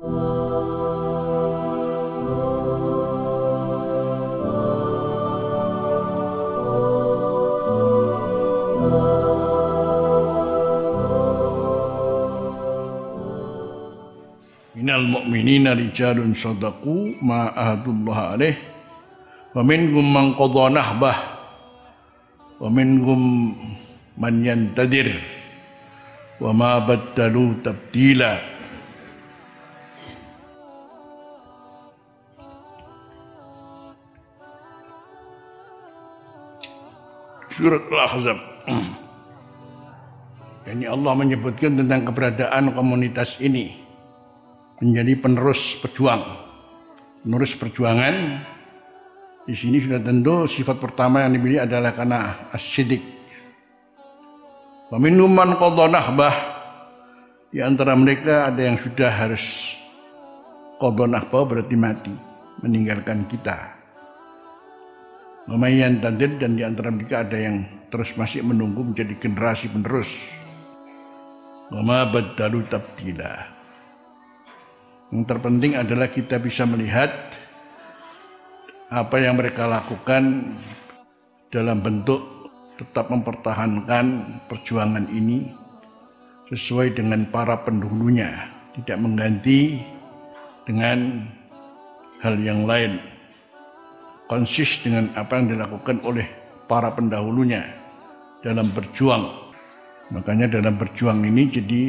Minal mu'minina rijalun sadaqu ma ahadullah alaih. Wa minhum man qadha nahbah. Wa minhum man yantadir. Wa ma baddalu tabdila Surat Al-Ahzab Ini Allah menyebutkan tentang keberadaan komunitas ini menjadi penerus pejuang. Penerus perjuangan di sini sudah tentu sifat pertama yang dimiliki adalah karena asyidik. Peminuman nahbah di antara mereka ada yang sudah harus nahbah berarti mati, meninggalkan kita. Lumayan tadir dan di antara mereka ada yang terus masih menunggu menjadi generasi penerus. Wama badalu tabdila. Yang terpenting adalah kita bisa melihat apa yang mereka lakukan dalam bentuk tetap mempertahankan perjuangan ini sesuai dengan para pendahulunya, tidak mengganti dengan hal yang lain. Konsis dengan apa yang dilakukan oleh para pendahulunya dalam berjuang. Makanya dalam berjuang ini jadi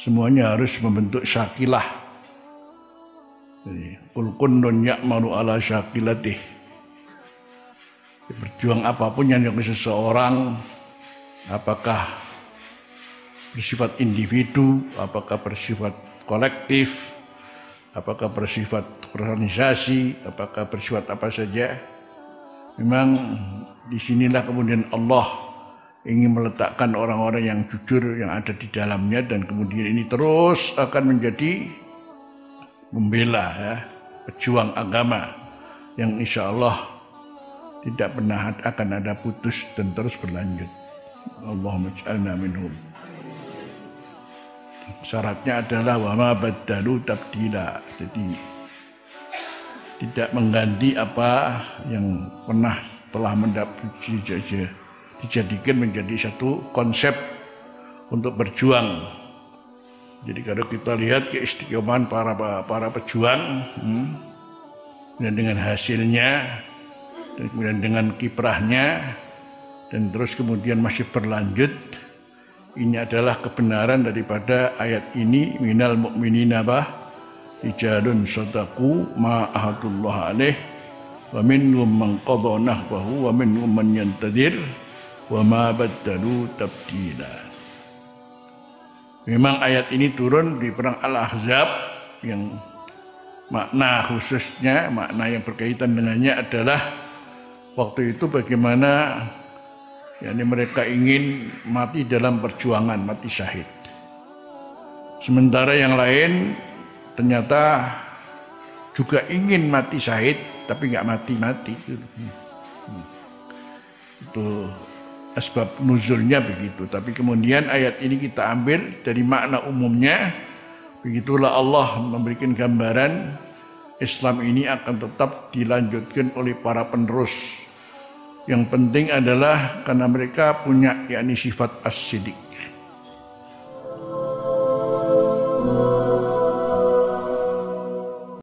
semuanya harus membentuk syakilah Kul kunnun ya'malu ala syakilatih. Berjuang apa pun yang dilakukan seseorang, apakah bersifat individu, apakah bersifat kolektif, apakah bersifat organisasi, apakah bersifat apa saja. Memang di sinilah kemudian Allah ingin meletakkan orang-orang yang jujur yang ada di dalamnya dan kemudian ini terus akan menjadi membela ya, pejuang agama yang insya Allah tidak pernah akan ada putus dan terus berlanjut. Allahumma ij'alna minhum. Syaratnya adalah wama badalu tabdila. Jadi tidak mengganti apa yang pernah telah mendapat dijadikan menjadi satu konsep untuk berjuang jadi kalau kita lihat keistiqomahan para para pejuang hmm, dan dengan hasilnya dan kemudian dengan kiprahnya dan terus kemudian masih berlanjut ini adalah kebenaran daripada ayat ini minal mu'minina bah rijalun sadaku ma ahadullah alaih wa minhum man qadha nahbahu wa minhum man yantadir wa ma baddalu tabdila. Memang ayat ini turun di perang Al-Ahzab yang makna khususnya, makna yang berkaitan dengannya adalah waktu itu bagaimana yakni mereka ingin mati dalam perjuangan, mati syahid. Sementara yang lain ternyata juga ingin mati syahid tapi nggak mati-mati. Itu asbab nuzulnya begitu. Tapi kemudian ayat ini kita ambil dari makna umumnya. Begitulah Allah memberikan gambaran Islam ini akan tetap dilanjutkan oleh para penerus. Yang penting adalah karena mereka punya yakni sifat as-sidik.